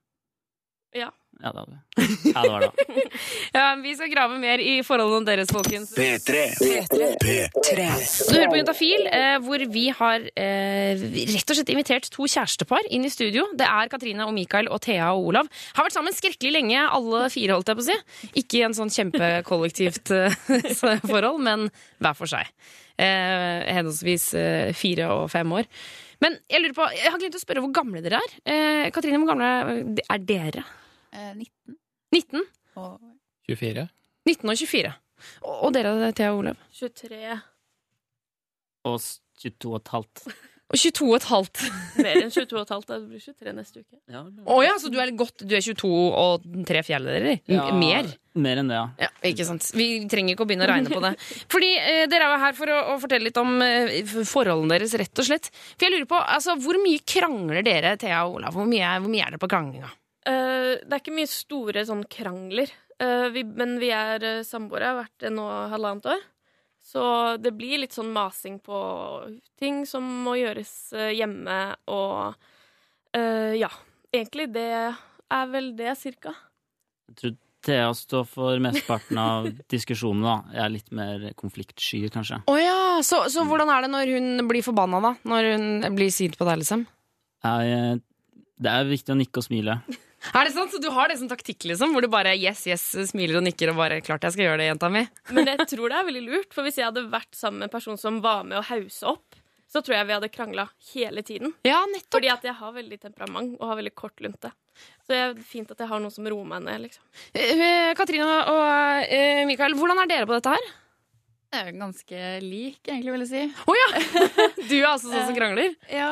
Ja. Ja, det hadde vi. Ja, det var det. Ja, vi skal grave mer i forholdene deres, folkens. P3. P3. Du hører på Juntafil, eh, hvor vi har eh, rett og slett invitert to kjærestepar inn i studio. Det er Katrine og Mikael og Thea og Olav. Har vært sammen skrekkelig lenge, alle fire, holdt jeg på å si. Ikke i en sånn kjempekollektivt eh, forhold, men hver for seg. Eh, henholdsvis eh, fire og fem år. Men jeg lurer på, jeg har glemt å spørre hvor gamle dere er. Eh, Katrine, hvor gamle er dere? Eh, 19. 19? Og 24. 19 og 24. Og, og dere, Thea og Olav? 23. Og 22 og et halvt. Og 22 og et halvt. Mer enn 22 og et halvt. Det blir 23 neste uke. Ja, oh, ja, så du er godt Du er 22 og tre fjerdedeler? Ja, Mer? Mer enn det, ja. Ja, ikke sant. Vi trenger ikke å begynne å regne på det. Fordi eh, Dere er jo her for å, å fortelle litt om eh, forholdene deres, rett og slett. For jeg lurer på, altså, Hvor mye krangler dere, Thea og Olav? Hvor mye, hvor mye er det på kranglinga? Eh, det er ikke mye store sånn krangler. Uh, vi, men vi er uh, samboere, har vært det nå halvannet år. Så det blir litt sånn masing på ting som må gjøres hjemme, og eh, ja. Egentlig det er vel det, cirka. Jeg tror Thea står for mesteparten av diskusjonen, da. Jeg er litt mer konfliktsky, kanskje. Å ja, så, så hvordan er det når hun blir forbanna, da? Når hun blir sint på deg, liksom? Jeg, det er viktig å nikke og smile. Er det sant? Så du har det som taktikk, liksom? Hvor du bare yes, yes, smiler og nikker og bare 'klart jeg skal gjøre det, jenta mi'? Men jeg tror det er veldig lurt, for hvis jeg hadde vært sammen med en person som var med å hause opp, så tror jeg vi hadde krangla hele tiden. Ja, nettopp. Fordi at jeg har veldig temperament og har veldig kort lunte. Så det er fint at jeg har noen som roer meg ned, liksom. Eh, Katrine og eh, Mikael, hvordan er dere på dette her? Jeg er ganske lik, egentlig, vil jeg si. Å ja! Du er altså sånn som krangler? Ja,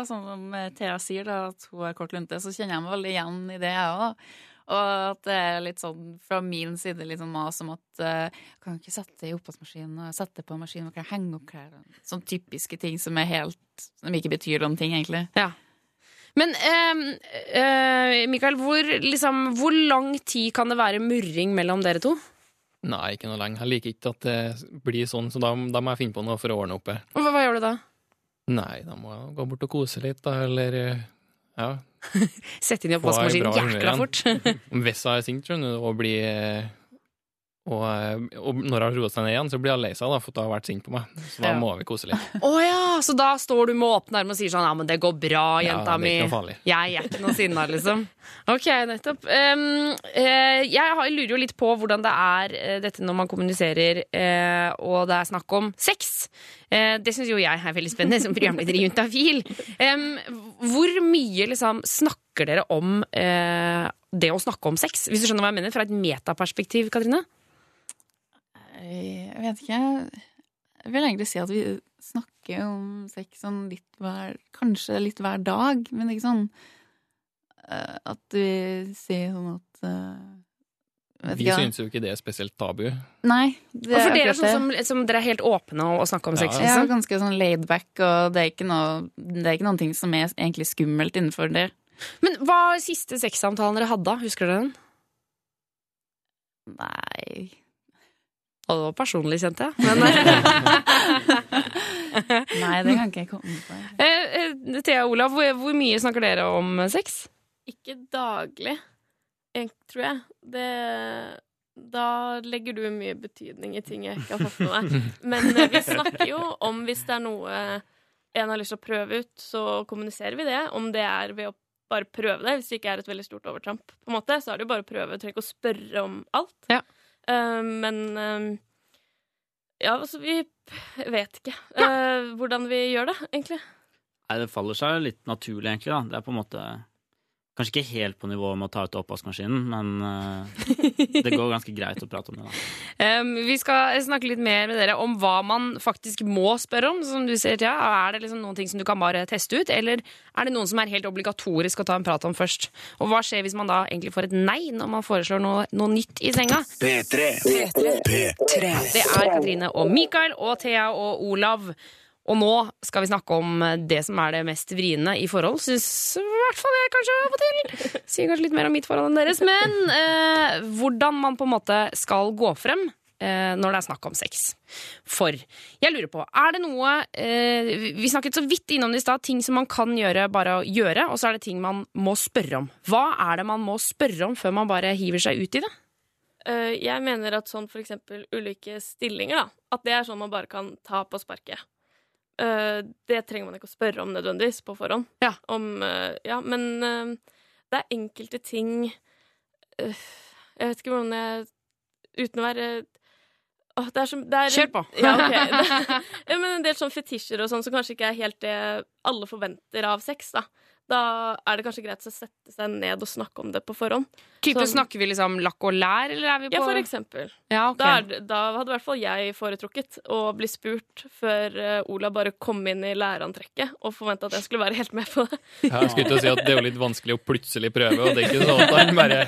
og sånn som eh, Thea sier, da, at hun er kort lunte, så kjenner jeg meg veldig igjen i det, jeg òg. Og at det er litt sånn fra min side litt sånn mas om at uh, kan ikke sette det i oppvaskmaskinen og sette på maskinen og kan henge opp klær. Sånne typiske ting som er helt Som ikke betyr noen ting, egentlig. Ja. Men uh, uh, Mikael, hvor, liksom, hvor lang tid kan det være murring mellom dere to? Nei, ikke noe lenge. Jeg liker ikke at det blir sånn, så da, da må jeg finne på noe for å ordne opp. Og Hva, hva gjør du da? Nei, da må jeg gå bort og kose litt, da, eller ja. Sette inn i oppvaskmaskinen jækla fort. Hvis jeg er sint skjønner du, og blir eh, Og, eh, og når han roer seg ned igjen, så blir han lei seg, da, for da han har vært sint på meg. Så da Ja. må vi kose litt. Oh, ja, så da står du med åpne armer og sier sånn Ja, men det går bra, Ja, jenta det er mi. ikke noe farlig. Jeg er ikke noe sinna, liksom. Ok, nettopp. Um, uh, jeg lurer jo litt på hvordan det er uh, dette når man kommuniserer uh, og det er snakk om sex. Det syns jo jeg er veldig spennende som programleder i Juntafil. Um, hvor mye liksom snakker dere om det å snakke om sex? Hvis du skjønner hva jeg mener, fra et metaperspektiv, Katrine? Jeg vet ikke. Jeg vil egentlig si at vi snakker om sex sånn litt hver Kanskje litt hver dag, men ikke sånn eh, at vi sier sånn at eh, Vi ikke, syns jo ikke det er spesielt tabu. Nei. Det Og for dere er sånn som, som dere er helt åpne å, å snakke om sex? Ja, Liksom. ganske sånn laid back, og det er ikke noe Det er ikke noen ting som er egentlig skummelt innenfor det. Men hva var siste sexsamtalen dere hadde? da? Husker dere den? Nei Og det var personlig, kjente jeg. Men, eh, Nei, det kan ikke jeg komme på. eh, eh, Thea og Olav, hvor, hvor mye snakker dere om sex? Ikke daglig, tror jeg. Det, da legger du mye betydning i ting jeg ikke har fått med meg. Men eh, vi snakker jo om hvis det er noe en har lyst til å prøve ut, så kommuniserer vi det. Om det er ved å bare prøve det, hvis det ikke er et veldig stort overtramp, på en måte, så er det jo bare å prøve. Du trenger ikke å spørre om alt. Eh, men eh, ja, altså, vi vet ikke uh, hvordan vi gjør det, egentlig. Nei, det faller seg litt naturlig, egentlig. da. Det er på en måte Kanskje ikke helt på nivå med å ta ut oppvaskmaskinen, men eh, det går ganske greit å prate om det. da. Um, vi skal snakke litt mer med dere om hva man faktisk må spørre om. Som du sier, ja. Er det liksom noen ting som du kan bare teste ut, eller er det noen som er helt obligatorisk å ta en prat om først? Og hva skjer hvis man da egentlig får et nei når man foreslår noe, noe nytt i senga? P3. P3. Det er Katrine og Mikael og Thea og Olav. Og nå skal vi snakke om det som er det mest vriene i forhold. Syns i hvert fall jeg kanskje av og til. Sier kanskje litt mer om mitt forhold enn deres. Men eh, hvordan man på en måte skal gå frem eh, når det er snakk om sex. For jeg lurer på, er det noe eh, Vi snakket så vidt innom det i stad. Ting som man kan gjøre bare å gjøre, og så er det ting man må spørre om. Hva er det man må spørre om før man bare hiver seg ut i det? Eh, jeg mener at sånn for eksempel ulike stillinger, da, at det er sånn man bare kan ta på sparket. Eh, det trenger man ikke å spørre om nødvendigvis på forhånd. Om, eh, ja, men eh, det er enkelte ting Jeg vet ikke hvordan jeg Uten å være Åh, det er som, det er, Kjør på. Ja, okay. Det, ja, men en del sånn fetisjer og sånn som kanskje ikke er helt det alle forventer av sex. Da Da er det kanskje greit å sette seg ned og snakke om det på forhånd. Type Sånn- Snakker vi liksom lakk og lær, eller er vi på Ja, for eksempel. Ja, okay. da, er, da hadde i hvert fall jeg foretrukket å bli spurt før eh, Ola bare kom inn i lærerantrekket og forventa at jeg skulle være helt med på det. Jeg skulle til å si at Det er jo litt vanskelig å plutselig prøve, og det er ikke sånn at han bare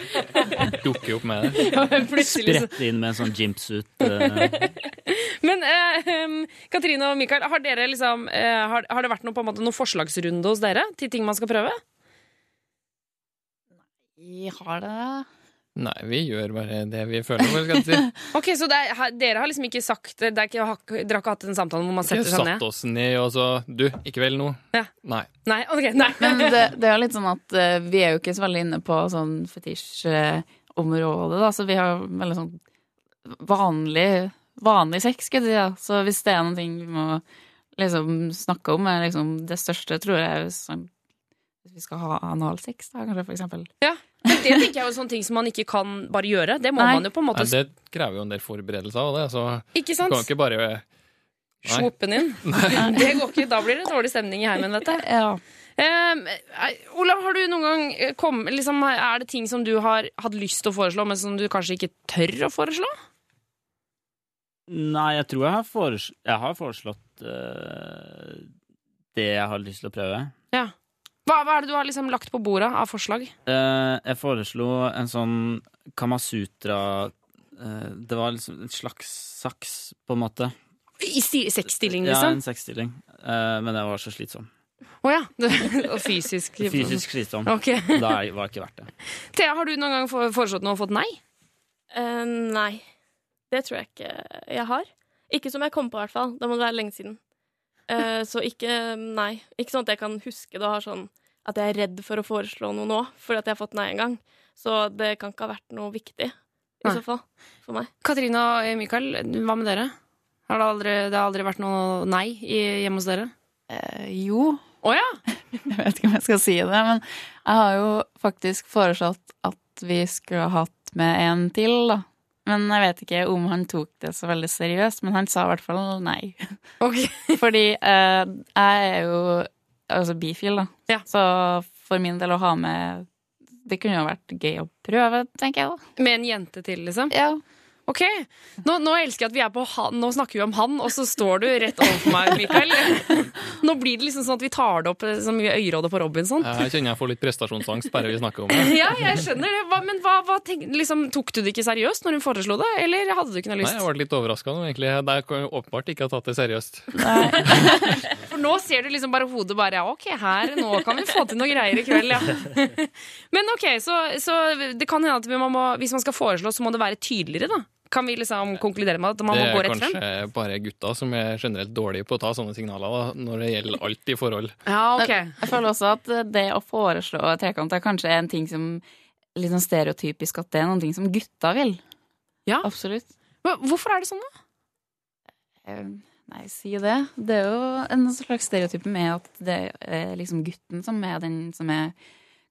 dukker opp med det. Ja, Sprette inn med en sånn jimpsuit. eh, Men eh, Katrine og Mikael, har, dere liksom, eh, har, har det vært noe, på en måte, noen forslagsrunde hos dere til ting man skal prøve? Vi har det. Nei, vi gjør bare det vi føler. for. si? Ok, Så det er, dere har liksom ikke sagt det er ikke, Dere har ikke hatt en samtale hvor man setter seg ned? Vi har satt oss ned og så Du, ikke vel nå? Ja. Nei. Nei, ok, nei. Men det, det er litt sånn at uh, vi er jo ikke så veldig inne på sånn fetisjområdet, da, så vi har veldig sånn vanlig, vanlig sex, skal jeg si. Ja. Så hvis det er noen ting vi må liksom snakke om, er liksom det største, tror jeg, sånn hvis vi skal ha analsex, da, kanskje, for eksempel. Ja, men Det tenker jeg er sånne ting som man ikke kan bare gjøre. Det må Nei. man jo på en måte Nei, det krever jo en del forberedelser av det, så Ikke sant? du kan ikke bare Nei. Den inn. Det går ikke. Da blir det dårlig stemning i heimen, vet du. Um, eh, Olav, har du noen gang eh, kom, liksom, Er det ting som du har hatt lyst til å foreslå, men som du kanskje ikke tør å foreslå? Nei, jeg tror jeg har, fores jeg har foreslått uh, det jeg har lyst til å prøve. Ja. Hva, hva er det du har liksom lagt på bordet av forslag? Uh, jeg foreslo en sånn Kamasutra uh, Det var liksom en slags saks, på en måte. I sexstilling, liksom? Ja, en sexstilling. Eh, men jeg var så slitsom. Å ja. Og fysisk. Fysisk slitsom. Okay. Da var det ikke verdt det. Thea, har du noen gang foreslått noe og fått nei? Eh, nei. Det tror jeg ikke jeg har. Ikke som jeg kom på, i hvert fall. Da må det være lenge siden. Uh, så ikke Nei. Ikke sånn at jeg kan huske det og har sånn at jeg er redd for å foreslå noe nå fordi at jeg har fått nei en gang. Så det kan ikke ha vært noe viktig. i Nei. så fall. For meg. Katrine og eh, Mikael, hva med dere? Har det aldri, det har aldri vært noe nei i, hjemme hos dere? Eh, jo. Å ja? Jeg vet ikke om jeg skal si det, men jeg har jo faktisk foreslått at vi skulle ha hatt med en til, da. Men jeg vet ikke om han tok det så veldig seriøst, men han sa i hvert fall nei. Fordi eh, jeg er jo altså bifil, da. Ja. Så for min del å ha med Det kunne jo vært gøy å prøve, tenker jeg da. Med en jente til, liksom? Ja. Ok, nå, nå elsker jeg at vi er på han, nå snakker vi om han, og så står du rett overfor meg, Mikael. Nå blir det liksom sånn at vi tar det opp eh, som øyrådet på Robinson. Jeg kjenner jeg får litt prestasjonsangst bare vi snakker om det. Ja, jeg skjønner det. Hva, men hva, hva tenk, liksom, tok du det ikke seriøst når hun foreslo det, eller hadde du ikke noe lyst? Nei, jeg ble litt overraska nå, egentlig. Jeg kan åpenbart ikke ha tatt det seriøst. For nå ser du liksom bare hodet bare ja, OK, her, nå kan vi få til noe greier i kveld, ja. Men OK, så, så det kan hende at vi må, må, hvis man skal foreslå, så må det være tydeligere, da. Kan vi liksom konkludere med at man må gå rett frem? Det er kanskje bare gutter som er generelt dårlige på å ta sånne signaler da, når det gjelder alt i forhold. Ja, ok. Jeg, jeg føler også at det å foreslå trekant er kanskje en ting som Litt sånn stereotypisk at det er noen ting som gutta vil. Ja. Absolutt. Hvorfor er det sånn, da? Eh, Nei, si det. Det er jo en slags stereotype med at det er liksom gutten som er den som er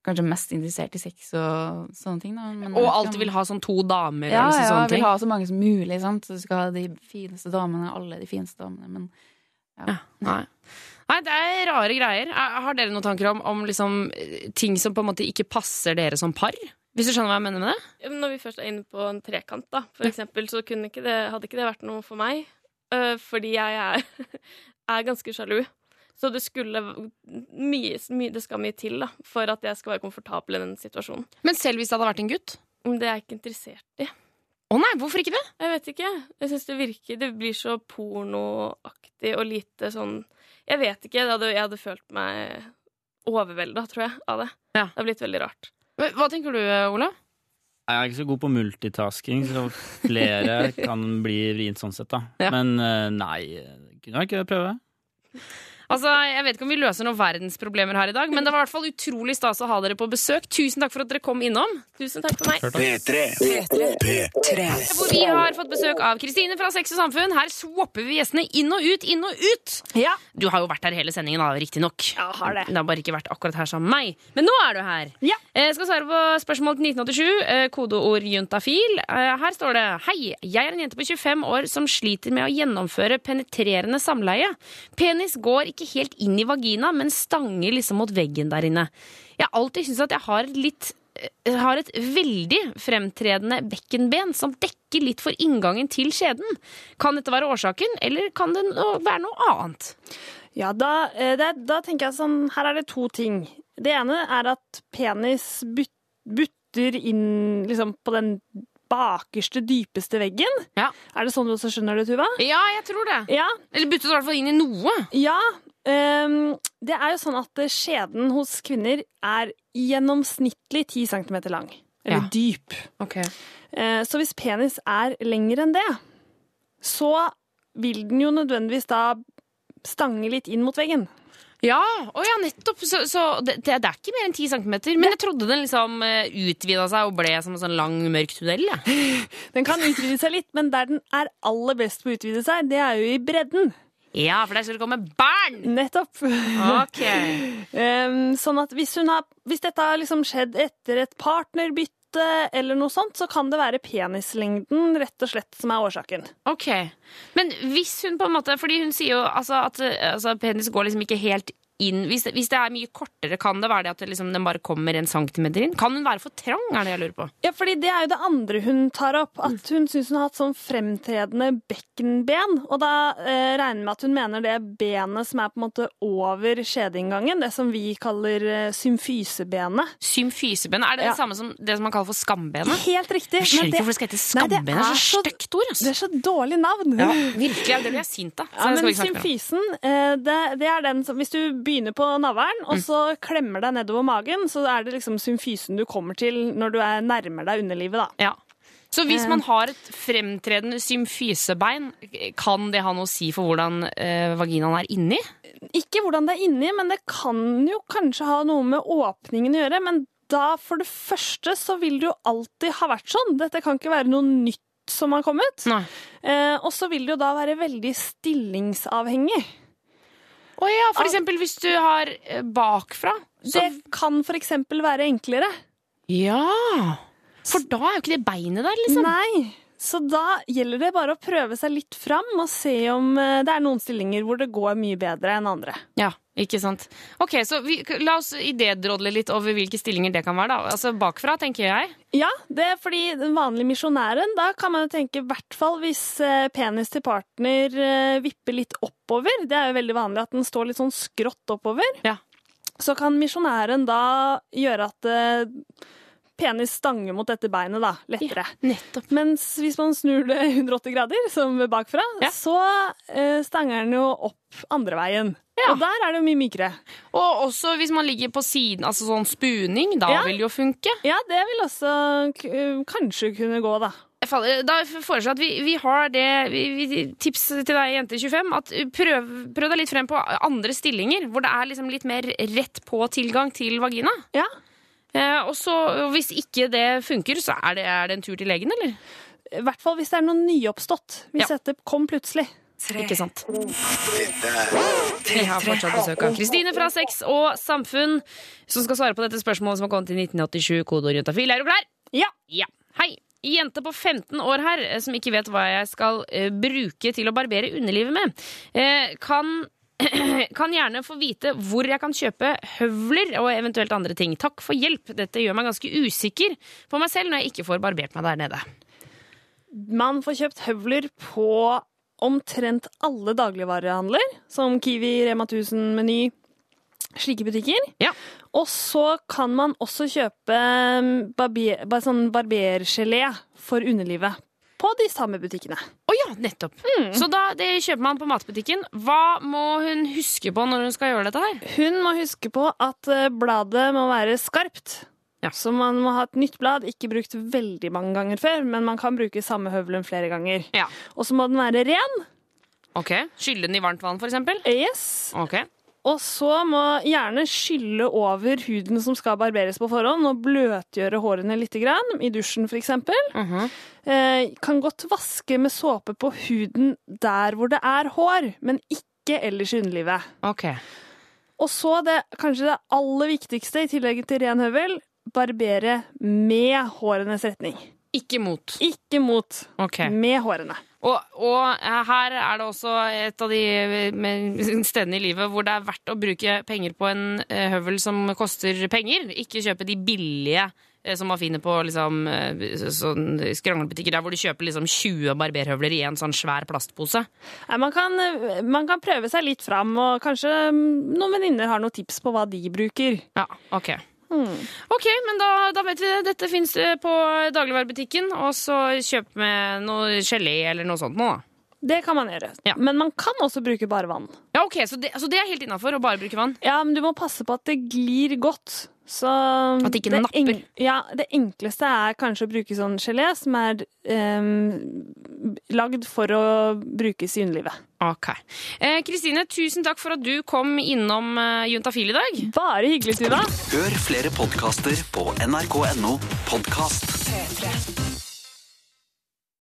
kanskje mest interessert i sex og sånne ting. Da. Men Og alltid vil ha sånn to damer ja, eller ja, sånne vil ting? ha så mange som mulig. Sant? Så du skal ha de fineste damene, alle de fineste damene. Men ja. Nei. Nei, det er rare greier. Er- Har dere noen tanker om, om liksom, eh, ting som på en måte ikke passer dere som par? Hvis du skjønner hva jeg mener med det? Ja, men Når vi først er inne på en trekant, da, for eksempel, så kunne ikke det, hadde ikke det vært noe for meg. øh, fordi jeg er, er ganske sjalu. Så det skulle mye, mye, Det skal mye til da, for at jeg skal være komfortabel i den situasjonen. Men selv hvis det hadde vært en gutt? Det er jeg ikke interessert i. Å nei, hvorfor ikke det? Jeg vet ikke. Jeg syns det virker Det blir så pornoaktig og lite sånn Jeg vet ikke. Jeg hadde, jeg hadde følt meg overvelda, tror jeg, av det. Det har blitt veldig rart. Hva tenker du, Ola? Jeg er ikke så god på multitasking, så flere kan bli vrient sånn sett, da. Men eh, nei, kunne jeg ikke prøve? Altså, Jeg vet ikke om vi løser noen verdensproblemer her i dag, men det var i hvert fall utrolig stas å ha dere på besøk. Tusen takk for at dere kom innom. Tusen takk for meg. P3. P3. Hvor vi har fått besøk av Kristine fra Sex og Samfunn. Her swapper vi gjestene inn og ut, inn og ut. Du har jo vært her hele sendingen, riktignok. Ja, har det. Det har bare ikke vært akkurat her sammen med meg. Men nå er du her. Ja. Jeg skal svare på spørsmål til 1987. Eh, kodeord juntafil. Eh, her står det Hei, jeg er en jente på 25 år som sliter med å gjennomføre penetrerende samleie. Penis går ikke helt inn i vagina, men stanger liksom mot veggen der inne. Jeg har alltid syntes at jeg har litt eh, har et veldig fremtredende bekkenben som dekker litt for inngangen til skjeden. Kan dette være årsaken, eller kan det være noe annet? Ja, da, eh, det, da tenker jeg sånn Her er det to ting. Det ene er at penis butter inn liksom på den bakerste, dypeste veggen. Er det sånn du også skjønner det, Tuva? Ja, jeg tror det. Ja. Eller butter i hvert fall inn i noe. Ja. Ehm, det er jo sånn at skjeden hos kvinner er gjennomsnittlig 10 cm lang. Eller Ja. dyp. Eh, så hvis penis er lengre enn det, så vil den jo nødvendigvis da stange litt inn mot veggen. Ja, oh ja, nettopp. Så, så det, det er ikke mer enn 10 cm. Men jeg trodde den liksom utvida seg og ble som en sånn lang, mørk tunnel. Ja. Den kan utvide seg litt, men der den er aller best på å utvide seg, det er jo i bredden. Ja, for der skal det komme barn! Nettopp. Ok. um, sånn at hvis, hun har, hvis dette har liksom skjedd etter et partnerbytte eller noe sånt, så kan det være penislengden rett og slett som er årsaken. Ok. Men hvis hun på en måte Fordi hun sier jo altså, at altså, penis går liksom ikke helt inn hvis det, hvis det er mye kortere, kan det være det at det liksom, den bare kommer en centimeter inn? Kan hun være for trang, er det jeg lurer på? Ja, fordi det er jo det andre hun tar opp. At hun syns hun har hatt sånn fremtredende bekkenben. Og da eh, regner jeg med at hun mener det benet som er på en måte over skjedeinngangen. Det som vi kaller eh, symfysebenet. Symfysebenet? Er det Ja. det samme som det som man kaller for skambenet? Helt riktig. Jeg skjønner men ikke hvorfor det skal hete skambenet. Det er så stygt ord. Det er så dårlig navn. Ja, virkelig. Det blir jeg sint av. Ja, men symfysen, eh, det, det er den som Hvis du begynner på navlen, Mm. og så klemmer deg nedover magen, så er det liksom symfysen du kommer til når du er nærmer deg underlivet, da. Ja. Så hvis Eh. man har et fremtredende symfysebein, kan det ha noe å si for hvordan eh, vaginaen er inni? Ikke hvordan det er inni, men det kan jo kanskje ha noe med åpningen å gjøre. Men da for det første så vil det jo alltid ha vært sånn. Dette kan ikke være noe nytt som har kommet. Eh, og så vil det jo da være veldig stillingsavhengig. Å ja, for eksempel hvis du har eh, bakfra. Det kan for eksempel være enklere. Ja! For da er jo ikke det beinet der, liksom. Nei. Så da gjelder det bare å prøve seg litt fram og se om eh, det er noen stillinger hvor det går mye bedre enn andre. Ja, ikke sant. Ok, så vi, la oss idédrodle litt over hvilke stillinger det kan være, da. Altså bakfra, tenker jeg. Ja, det er fordi den vanlige misjonæren, da kan man jo tenke i hvert fall hvis eh, penis til partner eh, vipper litt oppover. Det er jo veldig vanlig at den står litt sånn skrått oppover. Ja. Så kan misjonæren da gjøre at penis stanger mot dette beinet, da. Lettere. nettopp. Mens hvis man snur det 180 grader, som bakfra, så eh, stanger den jo opp andre veien. Og der er det mye mykere. Og også hvis man ligger på siden, altså sånn spuning, da Ja. vil det jo funke. Ja, det vil også k kanskje kunne gå, da. Da foreslår jeg at vi, vi har det vi, vi, Tips til deg, jente 25. At prøv, prøv deg litt frem på andre stillinger, hvor det er liksom litt mer rett på tilgang til vagina. Ja. Eh, og så, hvis ikke det funker, så er det, er det en tur til legen, eller? I hvert fall hvis det er noe nyoppstått. Hvis dette kom plutselig. Ikke sant. Vi har fortsatt besøk av Kristine fra Sex og Samfunn, som skal svare på dette spørsmålet som har kommet til 1987. Kodeord juntafil. Er du klar? Ja. Hei. Jente på 15 år her eh, som ikke vet hva jeg skal eh, bruke til å barbere underlivet med, eh, kan kan gjerne få vite hvor jeg kan kjøpe høvler og eventuelt andre ting. Takk for hjelp. Dette gjør meg ganske usikker på meg selv når jeg ikke får barbert meg der nede. Man får kjøpt høvler på omtrent alle dagligvarehandler, som Kiwi, Rema 1000, Meny, slike butikker. Og så kan man også kjøpe um, barber, sånn barbergelé for underlivet på de samme butikkene. Å ja, nettopp. Så da det kjøper man på matbutikken. Hva må hun huske på når hun skal gjøre dette her? Hun må huske på at eh, bladet må være skarpt. Så man må ha et nytt blad, ikke brukt veldig mange ganger før, men man kan bruke samme høvelen flere ganger. Og så må den være ren. Ok, Skylle den i varmt vann, for eksempel? Yes. Ok. Og så må gjerne skylle over huden som skal barberes på forhånd, og bløtgjøre hårene litt, grann, i dusjen f.eks. eh, kan godt vaske med såpe på huden der hvor det er hår, men ikke ellers i underlivet. Ok. Og så det kanskje det aller viktigste, i tillegg til ren høvel, barbere med hårenes retning. Ikke mot. Ikke mot. Okay. Med hårene. Og, og eh, her er det også et av de eh, stedene i livet hvor det er verdt å bruke penger på en eh, høvel som koster penger. Ikke kjøpe de billige som man finner på liksom, sånn skranglebutikker der hvor du kjøper liksom 20 barberhøvler i en sånn svær plastpose. Nei, man, kan, man kan prøve seg litt fram, og kanskje mm, noen venninner har noen tips på hva de bruker. Ja, ok. Ok, men da, da vet vi det. Dette fins på dagligvarebutikken. Og så kjøp med noe gelé eller noe sånt nå, da. Det kan man gjøre. Men man kan også bruke bare vann. Ja, ok, Så det, så det er helt innafor å bare bruke vann? Ja, men du må passe på at det glir godt. Så At det ikke napper? ja, det enkleste er kanskje å bruke sånn gelé som er um, lagd for å brukes i underlivet. Ok. Eh, Kristine, tusen takk for at du kom innom eh, Juntafil i dag. Bare hyggelig, Tuva. Hør flere podkaster på nrk.no podkast. P3.